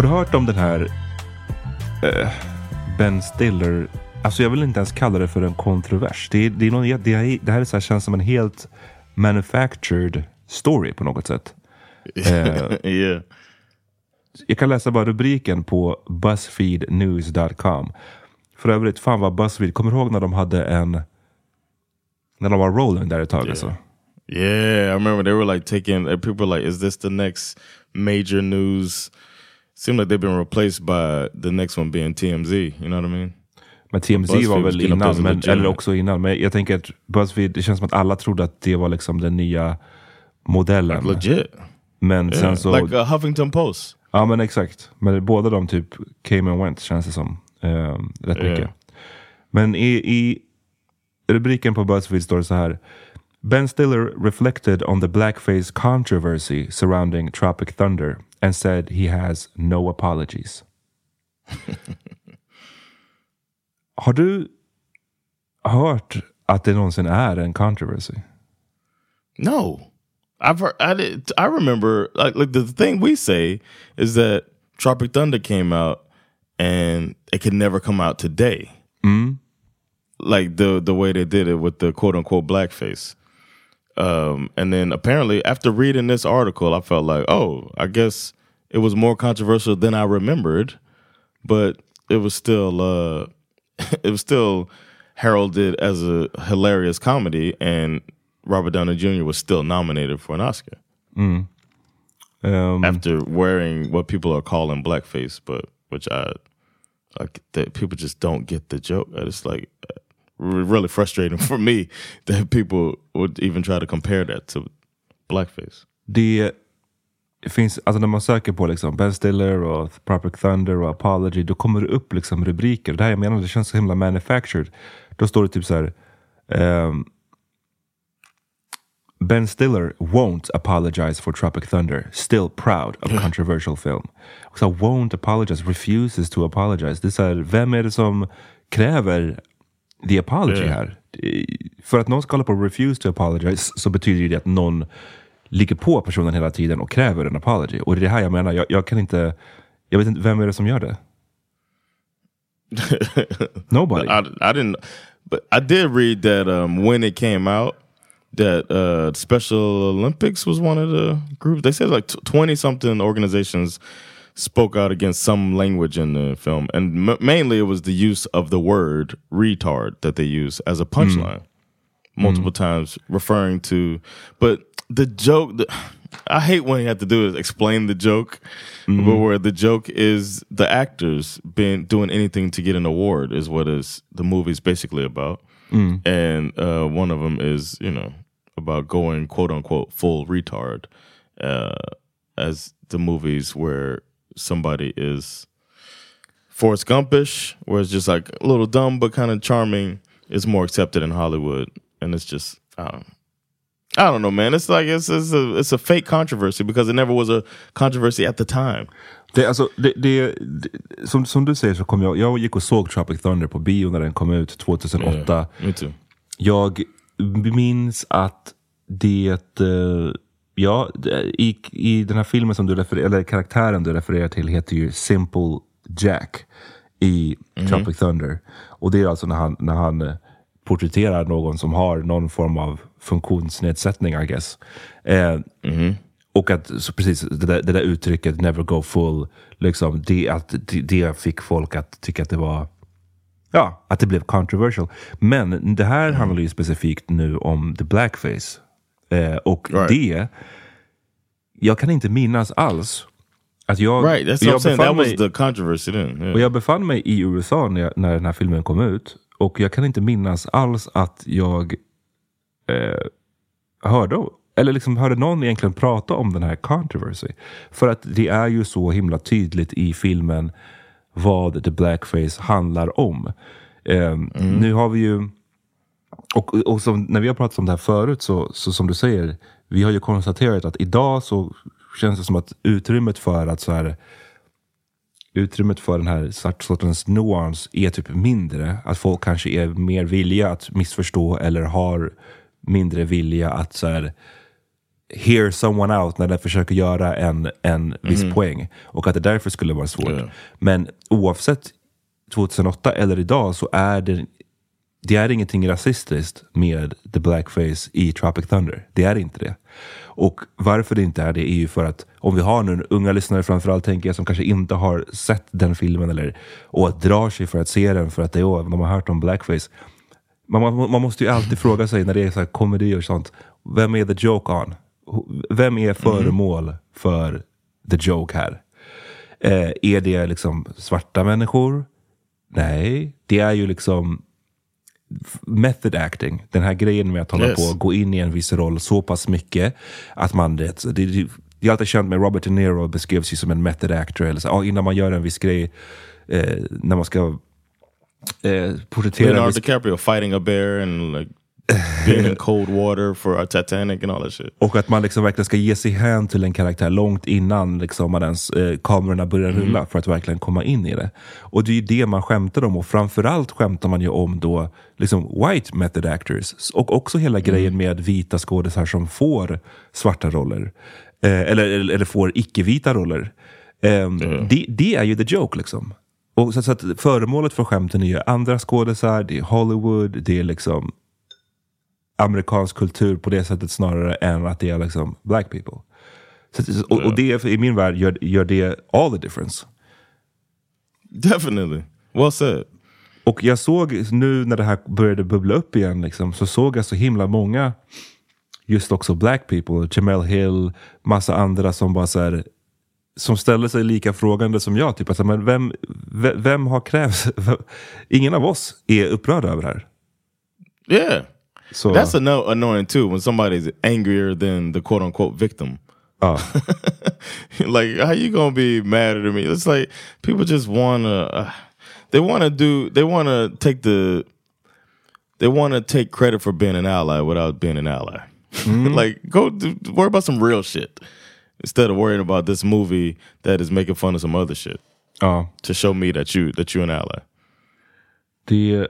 Har du hört om den här eh, Ben Stiller? Alltså jag vill inte ens kalla det för en kontrovers. Det, är, det, är någon, det, är, det här är så här, känns som en helt manufactured story på något sätt. Eh, yeah. Jag kan läsa bara rubriken på Buzzfeednews.com. För övrigt, fan vad Buzzfeed, kommer du ihåg när de hade en... När de var rolling där ett tag Yeah. alltså? Yeah, I remember they were like taking uh, people were like, is this the next major news? Seemed like they've been replaced by the next one being TMZ. You know what I mean? Men TMZ var väl innan, a men, eller också innan. Men jag tänker att Buzzfeed, det känns som att alla trodde att det var liksom den nya modellen. Legit. Men Yeah. sen så... Like uh, Huffington Post. Ja men exakt. Men båda de typ came and went känns det som. Eh, rätt Ja. mycket. Men i, i rubriken på Buzzfeed står det så här. Ben Stiller reflected on the blackface controversy surrounding Tropic Thunder and said he has no apologies. Har du hört att det någonsin är en controversy? No, I've heard. I did. I remember. Like, like the thing we say is that Tropic Thunder came out, and it could never come out today. Mm. Like the the way they did it with the quote unquote blackface. Um, and then apparently, after reading this article, I felt like, oh, I guess it was more controversial than I remembered, but it was still uh, it was still heralded as a hilarious comedy, and Robert Downey Jr. was still nominated for an Oscar Um, after wearing what people are calling blackface, but which I like that people just don't get the joke. It's like really frustrating for me that people would even try to compare that to blackface. det finns, alltså när man söker på liksom Ben Stiller och Tropic Thunder och Apology, då kommer det upp liksom rubriker. Det här jag menar, det känns så himla manufactured. Då står det typ så här. ehm, ben Stiller won't apologize for Tropic Thunder. Still proud of controversial film. Och så won't apologize, refuses to apologize. Det är så här, vem är det som kräver the apology Yeah. här? För att någon ska hålla på refuse to apologize så betyder det att någon ligger på personen hela tiden och kräver en apology. Och det är det här jag menar, jag, jag kan inte, jag vet inte, vem är det som gör det? Nobody. I, I didn't, but I did read that um, when it came out, that uh, Special Olympics was one of the groups. They said like twenty something organizations spoke out against some language in the film, and m- mainly it was the use of the word retard that they use as a punchline multiple times, referring to. But the joke, the, I hate when you have to do is explain the joke, but where the joke is the actors being doing anything to get an award is what is the movie's basically about, and uh, one of them is you know about going quote unquote full retard, uh, as the movies where somebody is Forrest Gumpish, where it's just like a little dumb but kind of charming, is more accepted in Hollywood, and it's just I don't, I don't know, man. It's like it's it's a it's a fake controversy because it never was a controversy at the time. Det, alltså, det, det, det, som, som du säger så kom jag, jag gick och såg Tropic Thunder på bio när den kom ut 2008. Me too. Jag minns att det, eh, ja, i, i den här filmen som du refererar, eller karaktären du refererar till heter ju Simple Jack i Tropic Thunder. Och det är alltså när han, när han eh, porträtterar någon som har någon form av funktionsnedsättning, I guess. Eh, Och att så precis det där, det där uttrycket never go full, liksom, det, att, det, det fick folk att tycka att det var Ja, att det blev controversial. Men det här handlar ju specifikt nu om the blackface. Eh, och Right. det, jag kan inte minnas alls att jag, Right, that's what jag I'm saying. That was the controversy then. Yeah. och jag befann mig i USA när, jag, när den här filmen kom ut. Och jag kan inte minnas alls att jag eh, hörde, eller liksom hörde någon egentligen prata om den här controversy. För att det är ju så himla tydligt i filmen vad the blackface handlar om. Eh, Nu har vi ju, och, och som, när vi har pratat om det här förut, så, så som du säger, vi har ju konstaterat att idag så känns det som att utrymmet för att så här utrymmet för den här sort- sortens nuans är typ mindre. Att folk kanske är mer villiga att missförstå eller har mindre vilja att så här, hear someone out när den försöker göra en, en viss poäng. Och att det därför skulle vara svårt. Ja. Men oavsett 2008 eller idag så är det, det är ingenting rasistiskt med the blackface i Tropic Thunder. Det är inte det. Och varför det inte är det är ju för att om vi har nu unga lyssnare framförallt tänker jag som kanske inte har sett den filmen eller och drar sig för att se den för att det, oh, de har hört om blackface. Man, man, man måste ju alltid fråga sig när det är så här komedi och sånt. Vem är the joke on? Vem är föremål för the joke här? Eh, är det liksom svarta människor? Nej, det är ju liksom method acting. Den här grejen med att hålla Yes. på gå in i en viss roll så pass mycket att man... Det, det, det, det är alltid känt med Robert De Niro beskrevs ju som en method actor. Eller så, ja, innan man gör en viss grej, eh, när man ska eh, porträttera Leonardo viss DiCaprio fighting a bear and like being in cold water for a Titanic and all that shit. Och att man liksom verkligen ska ge sig hän till en karaktär långt innan liksom man ens, eh, kamerorna börjar rulla för att verkligen komma in i det. Och det är ju det man skämtar om och framförallt skämtar man ju om då liksom white method actors. Och också hela grejen med vita skådisar som får svarta roller. Eh, eller, eller, eller får icke-vita roller. Ehm, det, det är ju the joke liksom. Och så, så att föremålet för skämten är ju andra skådisar, det är Hollywood, det är liksom amerikansk kultur på det sättet snarare än att det är liksom black people. Så, och, och det i min värld gör, gör det all the difference. Definitely. Well said. Och jag såg nu när det här började bubbla upp igen, liksom, så såg jag så himla många, just också black people, Jamel Hill, massa andra som bara så här, som ställer sig lika frågande som jag. Typ, alltså, men vem, ve- vem har krävt... Ingen av oss är upprörd över det här. Yeah. Så, That's anno- annoying too when somebody's angrier than the quote unquote victim. ja. like how you gonna be madder than me? It's like people just wanna uh, they wanna do they wanna take the they wanna take credit for being an ally without being an ally. like go do, worry about some real shit instead of worrying about this movie that is making fun of some other shit ja. to show me that you that you're an ally. Det,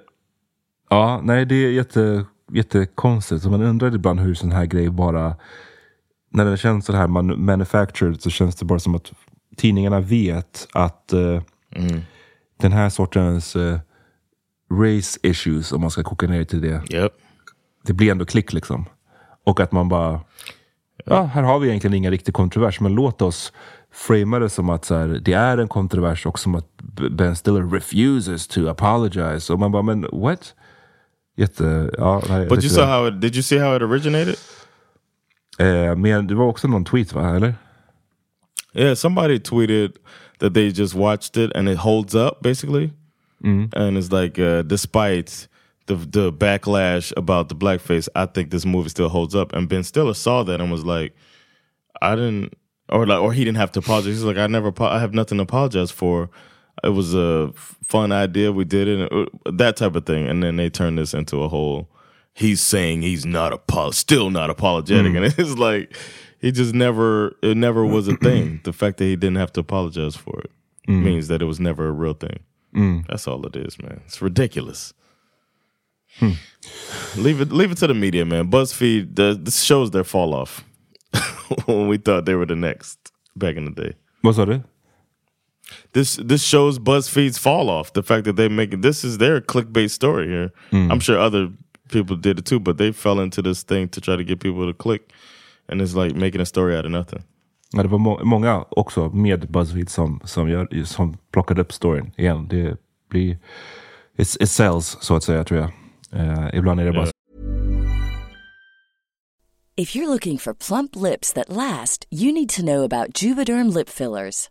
ja, nej, det är jätte, jättekonstigt. Så man undrar ibland hur sån här grej bara... När det känns så här man, manufactured så känns det bara som att tidningarna vet att eh, den här sortens eh, race issues, om man ska koka ner till det, Yep. det blir ändå klick liksom. Och att man bara... Ja, här har vi egentligen ingen riktig kontrovers, men låt oss framea det som att så här, det är en kontrovers och som att Ben Stiller refuses to apologize. Och man bara, men what? Jätte... Ja, nej, But you saw how it did you see how it originated? Eh, men det var också någon tweet, va? Eller? Yeah, somebody tweeted that they just watched it and it holds up basically, and it's like uh, despite the the backlash about the blackface, I think this movie still holds up. And Ben Stiller saw that and was like, I didn't, or like, or he didn't have to apologize. He's like, I never, I have nothing to apologize for. It was a fun idea. We did it, that type of thing. And then they turned this into a whole. He's saying he's not apo- still not apologetic, and it's like he just never. It never was a thing. the fact that he didn't have to apologize for it means that it was never a real thing. That's all it is, man. It's ridiculous. Leave it, leave it to the media, man. BuzzFeed, the, this shows their fall off when we thought they were the next back in the day. Vad sa du? This this shows BuzzFeed's fall off. The fact that they make it, this is their clickbait story here. I'm sure other people did it too, but they fell into this thing to try to get people to click, and it's like making a story out of nothing. Ja, det var må många också med Buzzfeed som, som, gör, som plockade upp storyn igen. Det blir... It's, it sells, så att säga, tror jag. Eh, ibland är det bara If you're looking for plump lips that last, you need to know about Juvederm lip fillers.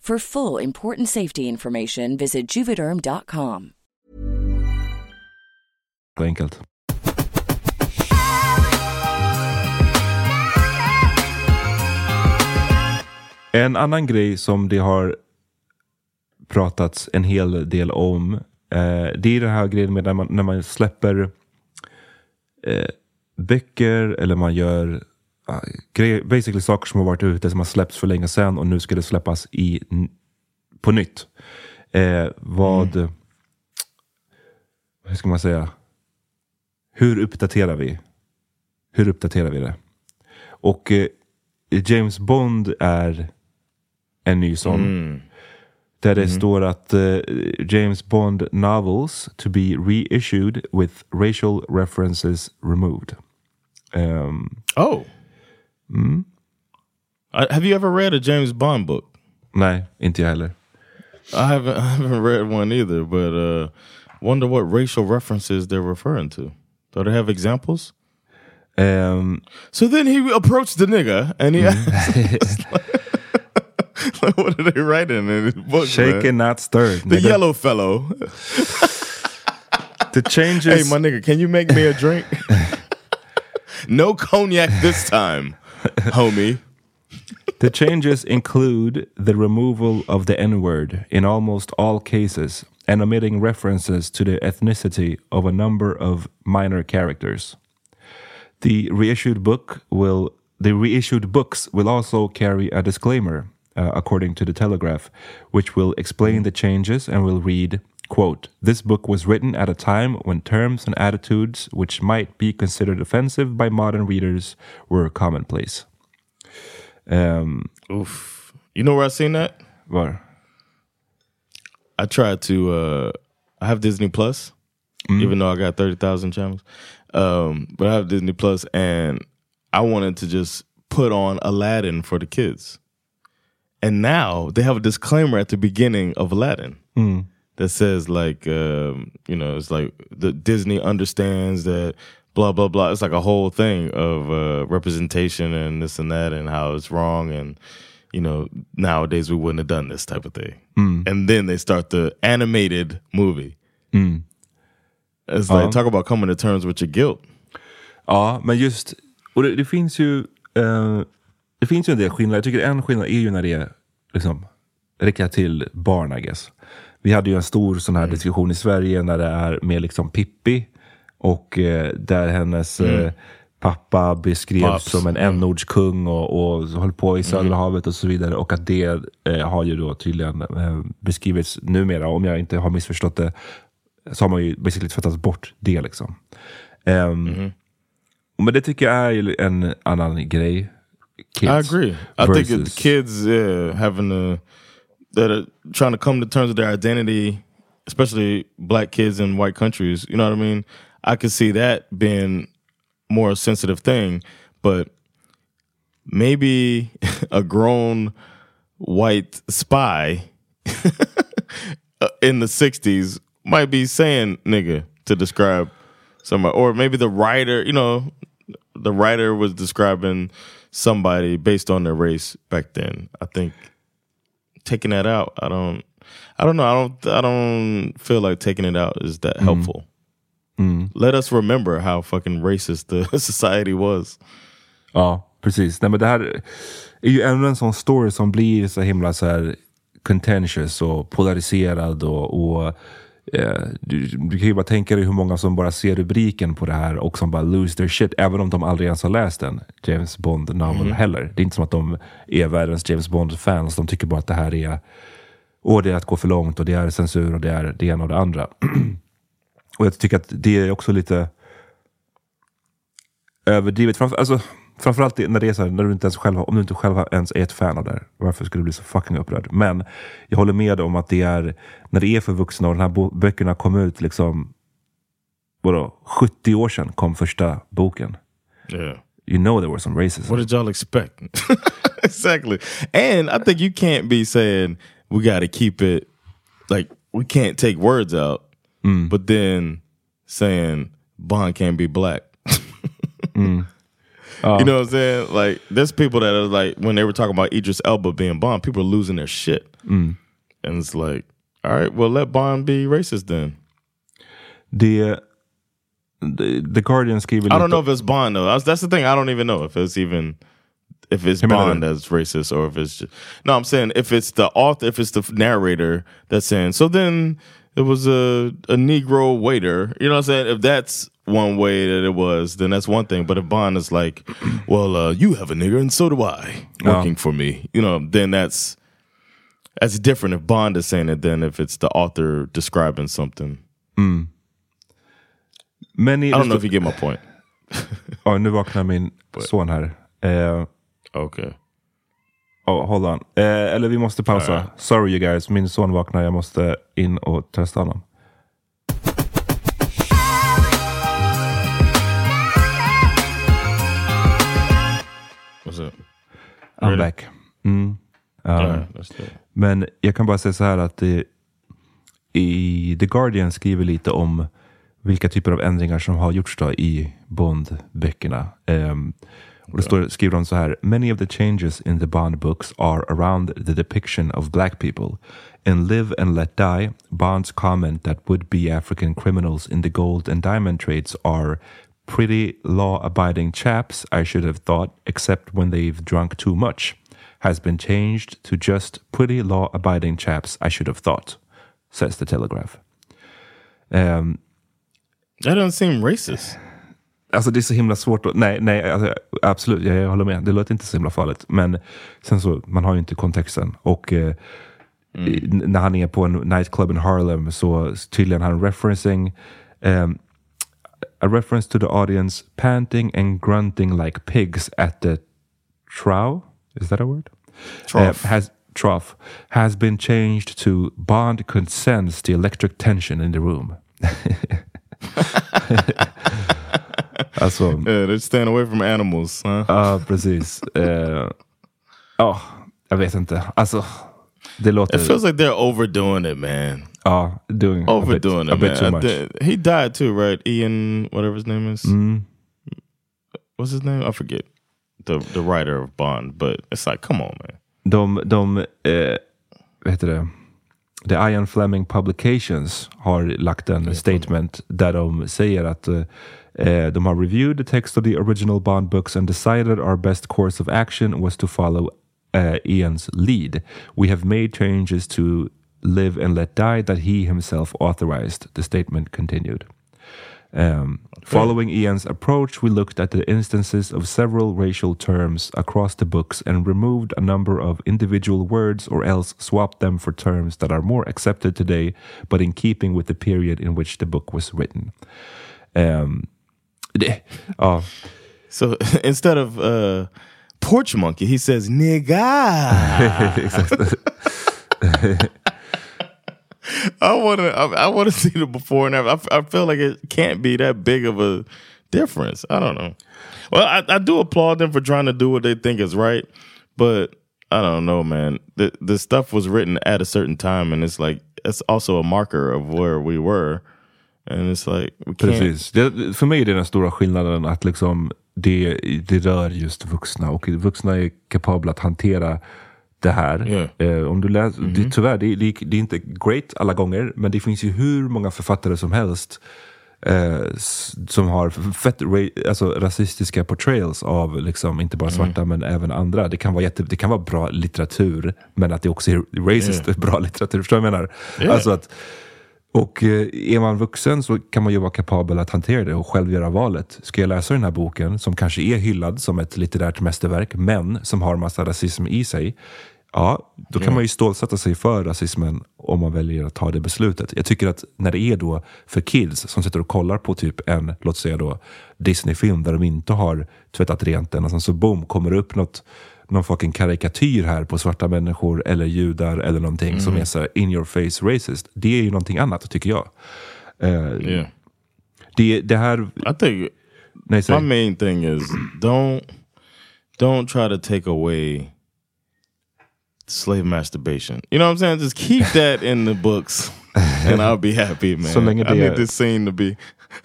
For full important safety information, visit juvederm.com. enkelt. En annan grej som det har pratats en hel del om. Eh, det är den här grejen med när man, när man släpper eh, böcker eller man gör basically saker som har varit ute som har släppts för länge sedan och nu ska det släppas i, på nytt. Eh, vad, hur ska man säga? Hur uppdaterar vi? Hur uppdaterar vi det? Och eh, James Bond är en ny sån. Mm. Där det står att eh, James Bond novels to be reissued with racial references removed. Ehm, Oh. I, have you ever read a James Bond book? nej, inte jag heller. I haven't. I haven't read one either, but uh, wonder what racial references they're referring to. Do they have examples? Ehm, So then he approached the nigga and he asked, "What did they write in his book?" man? shaken not stirred. The yellow fellow. The changes. Hey, my nigga, can you make me a drink? no cognac this time, homie. The changes include the removal of the N-word in almost all cases and omitting references to the ethnicity of a number of minor characters. The reissued book will the reissued books will also carry a disclaimer, uh, according to the Telegraph, which will explain the changes and will read, quote, This book was written at a time when terms and attitudes which might be considered offensive by modern readers were commonplace. Um, Oof. You know where I seen that? var? I tried to. uh I have Disney Plus, even though I got thirty thousand channels. Um, but I have Disney Plus, and I wanted to just put on Aladdin for the kids. And now they have a disclaimer at the beginning of Aladdin that says, like, um, you know, it's like the Disney understands that blah blah blah. It's like a whole thing of uh, representation and this and that, and how it's wrong, and you know, nowadays we wouldn't have done this type of thing. And then they start the animated movie. It's like Uh-huh. talk about coming to terms with your guilt. Ja, men just, och det, det finns ju eh, det finns ju en del skillnader. Jag tycker en skillnad är ju när det är liksom, riktat till barn, I guess. Vi hade ju en stor sån här diskussion i Sverige när det är med liksom Pippi och eh, där hennes eh, pappa beskrevs Pops. som en n-ordskung och, och höll på i Södra havet och så vidare. Och att det eh, har ju då tydligen eh, beskrivits numera, om jag inte har missförstått det, så har man ju basically tvättat bort det liksom. Ehm, Men det tycker jag är ju en annan grej. Kids I agree. I think it, kids yeah, having to that are trying to come to terms with their identity, especially black kids in white countries. You know what I mean? I could see that being more a sensitive thing, but maybe a grown white spy in the '60s might be saying "nigga" to describe somebody, or maybe the writer. You know, the writer was describing somebody based on their race back then. I think taking that out, I don't, I don't know. I don't, I don't feel like taking it out is that mm-hmm. helpful. Let us remember how fucking racist the society was. Ja, precis. Nej, men det här är ju ännu en sån story som blir så himla så här contentious och polariserad. Och, och eh, du, du kan ju bara tänka dig hur många som bara ser rubriken på det här och som bara lose their shit, även om de aldrig ens har läst en James Bond novel heller. Det är inte som att de är världens James Bond-fans. De tycker bara att det här är, och det är att gå för långt och det är censur och det är det ena och det andra. och jag tycker att det är också lite överdrivet. Framför, alltså, framförallt när det är så här, när du inte ens själv, om du inte själv ens är ett fan av det här. Varför skulle du bli så fucking upprörd? Men jag håller med om att det är, när det är för vuxna och de här böckerna kom ut liksom, vadå, 70 år sedan kom första boken. Yeah. You know there was some racism. What did y'all expect? exactly. And I think you can't be saying we got to keep it like we can't take words out, but then saying Bond can't be black. You know what I'm saying? Like, there's people that are like, when they were talking about Idris Elba being Bond, people are losing their shit. And it's like, all right, well, let Bond be racist then. Det, the, the Guardian skriver I don't know if it's Bond though. That's, that's the thing. I don't even know if it's even if it's menar Bond that's racist or if it's just no. I'm saying if it's the author, if it's the narrator that's saying. So then it was a a Negro waiter. You know what I'm saying? If that's one way that it was, then that's one thing. But if Bond is like, well, uh, you have a nigger and so do I working for me. You know, then that's that's different if Bond is saying it than if it's the author describing something. Men i, I don't know if you get my point. ja, nu vaknar min son här. Eh, Okay. Oh, hold on. Eh, eller vi måste pausa. Ja, ja. Sorry you guys, min son vaknar. Jag måste in och testa honom. What's up? I'm Ready? back. Mm. Um, Yeah. Men jag kan bara säga så här att det, i The Guardian skriver lite om vilka typer av ändringar som har gjorts då i Bond-böckerna. Ehm, och det står, skriver de så här. Many of the changes in the Bond books are around the depiction of black people. In Live and Let Die, Bond's comment that would-be African criminals in the gold and diamond trades are pretty law-abiding chaps, I should have thought, except when they've drunk too much, has been changed to just pretty law-abiding chaps, I should have thought, says the Telegraph. Ehm, That doesn't seem racist. Alltså det är så himla svårt att, nej, nej alltså, absolut, jag, jag håller med. Det låter inte så himla farligt. Men sen så, man har ju inte kontexten. Och eh, i- n- när han är på en nightclub in Harlem så tydligen han referencing ehm, a reference to the audience panting and grunting like pigs at the trough. Is that a word? Trough. Uh, has trough has been changed to Bond could sense the electric tension in the room. alltså, Yeah, they're staying away from animals, huh? ja precis. Eh, Ja, jag vet inte. Alltså, det låter... it feels like they're overdoing it, man. ja, doing a bit, Overdoing a it, bit man. too much. he died too, right? Ian, whatever his name is. Mm. What's his name? I forget. The the writer of Bond, but it's like, come on, man. De, de eh, vad heter det? The Ian Fleming Publications har lagt en statement där de säger att eh, de reviewed the text of the original Bond books and decided our best course of action was to follow uh, Ian's lead. We have made changes to Live and Let Die that he himself authorized, the statement continued. Um, following Ian's approach, we looked at the instances of several racial terms across the books and removed a number of individual words or else swapped them for terms that are more accepted today, but in keeping with the period in which the book was written. Um, ja, So instead of uh, porch monkey, he says nigga. I want to. I, I want to see the before and after. I, I feel like it can't be that big of a difference. I don't know. Well, I, I do applaud them for trying to do what they think is right, but I don't know, man. The the stuff was written at a certain time, and it's like it's also a marker of where we were, and it's like we can't. Precis. Det, för mig är det den stora skillnaden att liksom det, det rör just vuxna och vuxna är kapabla att hantera det här. Yeah. Eh, om du läser, det, tyvärr, det, det, det är inte great alla gånger, men det finns ju hur många författare som helst eh, som har fett alltså, rasistiska portrayals av liksom, inte bara svarta men även andra. Det kan, vara jätte, det kan vara bra litteratur, men att det också är racist bra litteratur. Förstår du vad jag menar? Yeah. Alltså att, och eh, är man vuxen så kan man ju vara kapabel att hantera det och själv göra valet. Ska jag läsa den här boken som kanske är hyllad som ett litterärt mästerverk men som har massa rasism i sig. Ja, då kan man ju stålsätta sig för rasismen om man väljer att ta det beslutet. Jag tycker att när det är då för kids som sitter och kollar på typ en, låt säga då Disney-film där de inte har tvättat rent den och sen så boom kommer det upp något någon fucking karikatyr här på svarta människor eller judar eller någonting mm. som är så in your face racist. Det är ju någonting annat tycker jag. Uh, yeah. det, det här... I think nej, my main thing is don't, don't try to take away slave masturbation. You know what I'm saying? Just keep that in the books and I'll be happy man. Så länge det, I need this scene to be...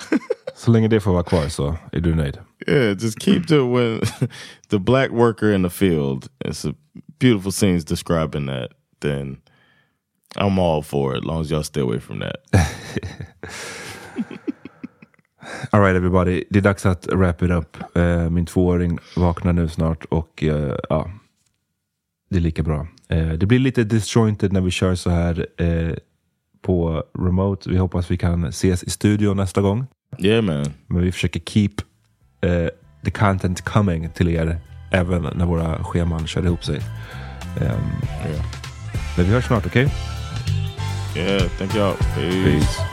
så länge det får vara kvar så är du nöjd? Yeah, just keep the when the black worker in the field. It's a beautiful scenes describing that. Then I'm all for it, as long as y'all stay away from that. All right everybody, det är dags att wrap it up. Uh, min tvååring vaknar nu snart och uh, ja, det är lika bra. Uh, det blir lite disjointed när vi kör så här på remote. Vi hoppas vi kan ses i studion nästa gång. Yeah man. Men vi försöker keep uh, the content coming till er även när våra scheman kör ihop sig. Um, yeah. Men vi hörs snart, okej? Okay? Yeah, thank you. Peace. Peace.